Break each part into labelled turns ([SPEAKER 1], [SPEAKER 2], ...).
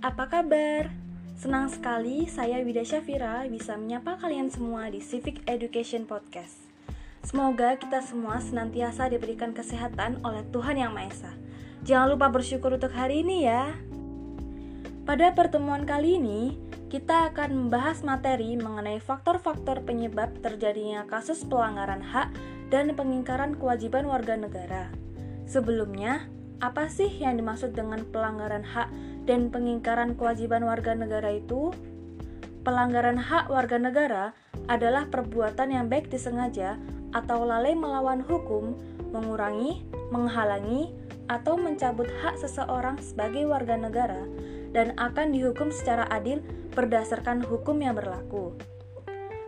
[SPEAKER 1] apa kabar? Senang sekali saya Wida Syafira bisa menyapa kalian semua di Civic Education Podcast. Semoga kita semua senantiasa diberikan kesehatan oleh Tuhan Yang Maha Esa. Jangan lupa bersyukur untuk hari ini ya. Pada pertemuan kali ini, kita akan membahas materi mengenai faktor-faktor penyebab terjadinya kasus pelanggaran hak dan pengingkaran kewajiban warga negara. Sebelumnya, apa sih yang dimaksud dengan pelanggaran hak dan pengingkaran kewajiban warga negara itu? Pelanggaran hak warga negara adalah perbuatan yang baik disengaja atau lalai melawan hukum, mengurangi, menghalangi, atau mencabut hak seseorang sebagai warga negara dan akan dihukum secara adil berdasarkan hukum yang berlaku.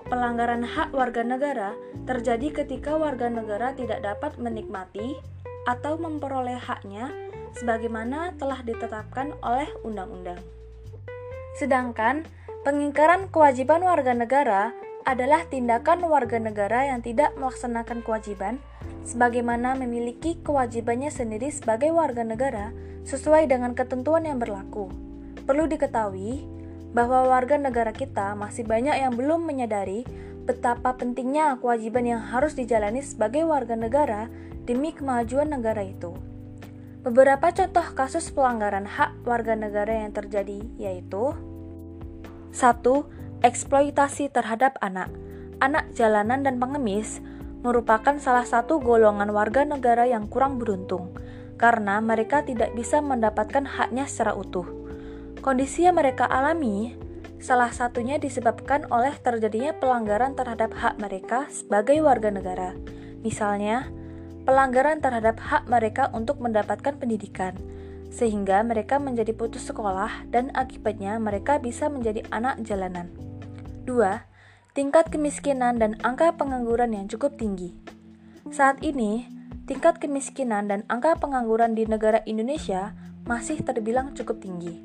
[SPEAKER 1] Pelanggaran hak warga negara terjadi ketika warga negara tidak dapat menikmati, atau memperoleh haknya sebagaimana telah ditetapkan oleh undang-undang. Sedangkan pengingkaran kewajiban warga negara adalah tindakan warga negara yang tidak melaksanakan kewajiban sebagaimana memiliki kewajibannya sendiri sebagai warga negara sesuai dengan ketentuan yang berlaku. Perlu diketahui bahwa warga negara kita masih banyak yang belum menyadari betapa pentingnya kewajiban yang harus dijalani sebagai warga negara demi kemajuan negara itu. Beberapa contoh kasus pelanggaran hak warga negara yang terjadi yaitu 1. Eksploitasi terhadap anak. Anak jalanan dan pengemis merupakan salah satu golongan warga negara yang kurang beruntung karena mereka tidak bisa mendapatkan haknya secara utuh. Kondisi yang mereka alami salah satunya disebabkan oleh terjadinya pelanggaran terhadap hak mereka sebagai warga negara. Misalnya, pelanggaran terhadap hak mereka untuk mendapatkan pendidikan, sehingga mereka menjadi putus sekolah dan akibatnya mereka bisa menjadi anak jalanan. 2. Tingkat kemiskinan dan angka pengangguran yang cukup tinggi. Saat ini, tingkat kemiskinan dan angka pengangguran di negara Indonesia masih terbilang cukup tinggi.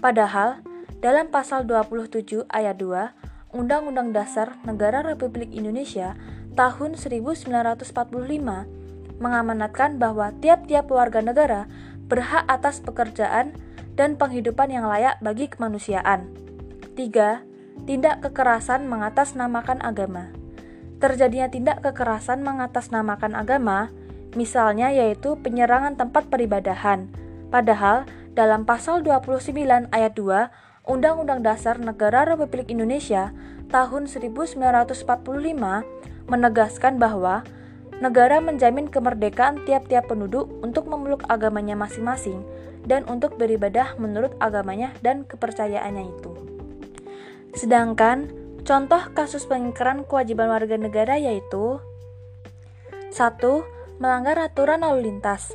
[SPEAKER 1] Padahal, dalam pasal 27 ayat 2 Undang-Undang Dasar Negara Republik Indonesia tahun 1945 mengamanatkan bahwa tiap-tiap warga negara berhak atas pekerjaan dan penghidupan yang layak bagi kemanusiaan. 3. Tindak kekerasan mengatasnamakan agama. Terjadinya tindak kekerasan mengatasnamakan agama, misalnya yaitu penyerangan tempat peribadahan. Padahal dalam pasal 29 ayat 2 Undang-Undang Dasar Negara Republik Indonesia tahun 1945 menegaskan bahwa negara menjamin kemerdekaan tiap-tiap penduduk untuk memeluk agamanya masing-masing dan untuk beribadah menurut agamanya dan kepercayaannya itu. Sedangkan contoh kasus pengingkaran kewajiban warga negara yaitu 1. Melanggar aturan lalu lintas.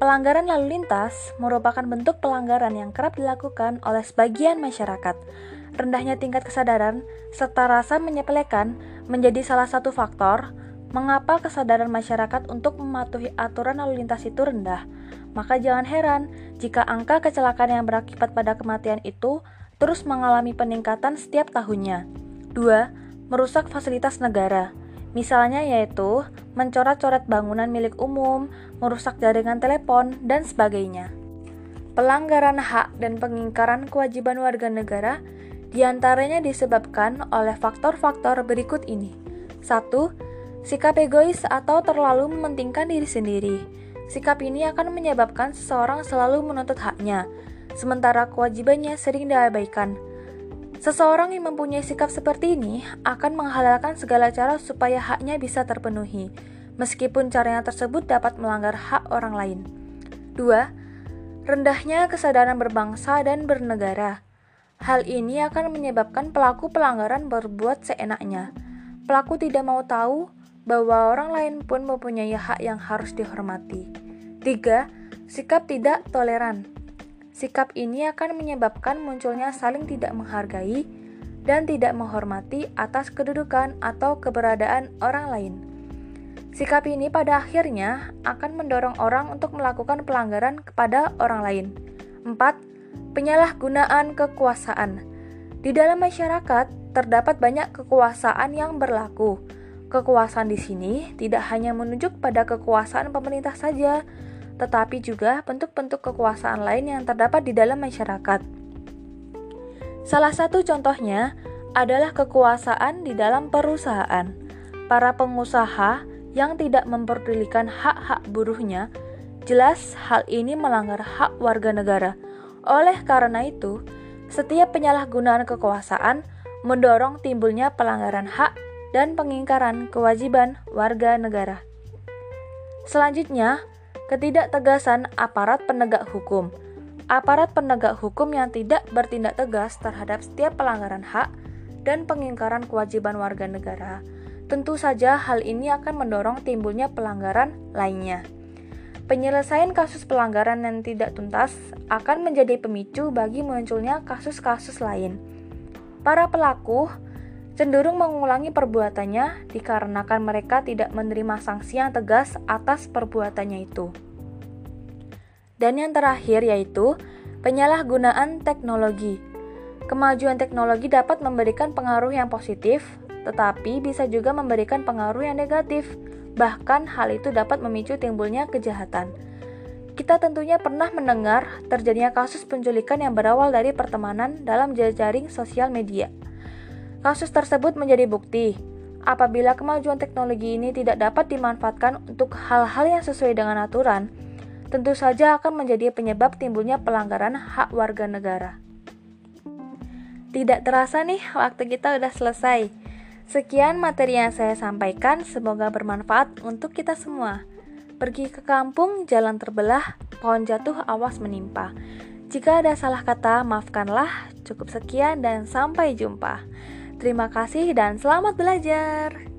[SPEAKER 1] Pelanggaran lalu lintas merupakan bentuk pelanggaran yang kerap dilakukan oleh sebagian masyarakat. Rendahnya tingkat kesadaran serta rasa menyepelekan menjadi salah satu faktor Mengapa kesadaran masyarakat untuk mematuhi aturan lalu lintas itu rendah? Maka jangan heran jika angka kecelakaan yang berakibat pada kematian itu terus mengalami peningkatan setiap tahunnya. 2. Merusak fasilitas negara. Misalnya yaitu mencoret-coret bangunan milik umum, merusak jaringan telepon, dan sebagainya. Pelanggaran hak dan pengingkaran kewajiban warga negara di antaranya disebabkan oleh faktor-faktor berikut ini. 1 Sikap egois atau terlalu mementingkan diri sendiri. Sikap ini akan menyebabkan seseorang selalu menuntut haknya, sementara kewajibannya sering diabaikan. Seseorang yang mempunyai sikap seperti ini akan menghalalkan segala cara supaya haknya bisa terpenuhi, meskipun caranya tersebut dapat melanggar hak orang lain. 2. Rendahnya kesadaran berbangsa dan bernegara. Hal ini akan menyebabkan pelaku pelanggaran berbuat seenaknya. Pelaku tidak mau tahu bahwa orang lain pun mempunyai hak yang harus dihormati. 3. Sikap tidak toleran. Sikap ini akan menyebabkan munculnya saling tidak menghargai dan tidak menghormati atas kedudukan atau keberadaan orang lain. Sikap ini pada akhirnya akan mendorong orang untuk melakukan pelanggaran kepada orang lain. 4. Penyalahgunaan kekuasaan. Di dalam masyarakat terdapat banyak kekuasaan yang berlaku Kekuasaan di sini tidak hanya menunjuk pada kekuasaan pemerintah saja, tetapi juga bentuk-bentuk kekuasaan lain yang terdapat di dalam masyarakat. Salah satu contohnya adalah kekuasaan di dalam perusahaan. Para pengusaha yang tidak memperdulikan hak-hak buruhnya, jelas hal ini melanggar hak warga negara. Oleh karena itu, setiap penyalahgunaan kekuasaan mendorong timbulnya pelanggaran hak dan pengingkaran kewajiban warga negara. Selanjutnya, ketidaktegasan aparat penegak hukum aparat penegak hukum yang tidak bertindak tegas terhadap setiap pelanggaran hak dan pengingkaran kewajiban warga negara, tentu saja hal ini akan mendorong timbulnya pelanggaran lainnya. Penyelesaian kasus pelanggaran yang tidak tuntas akan menjadi pemicu bagi munculnya kasus-kasus lain. Para pelaku cenderung mengulangi perbuatannya dikarenakan mereka tidak menerima sanksi yang tegas atas perbuatannya itu. Dan yang terakhir yaitu penyalahgunaan teknologi. Kemajuan teknologi dapat memberikan pengaruh yang positif, tetapi bisa juga memberikan pengaruh yang negatif. Bahkan hal itu dapat memicu timbulnya kejahatan. Kita tentunya pernah mendengar terjadinya kasus penculikan yang berawal dari pertemanan dalam jejaring sosial media. Kasus tersebut menjadi bukti apabila kemajuan teknologi ini tidak dapat dimanfaatkan untuk hal-hal yang sesuai dengan aturan, tentu saja akan menjadi penyebab timbulnya pelanggaran hak warga negara. Tidak terasa nih, waktu kita udah selesai. Sekian materi yang saya sampaikan, semoga bermanfaat untuk kita semua. Pergi ke kampung, jalan terbelah, pohon jatuh, awas menimpa. Jika ada salah kata, maafkanlah. Cukup sekian dan sampai jumpa. Terima kasih dan selamat belajar.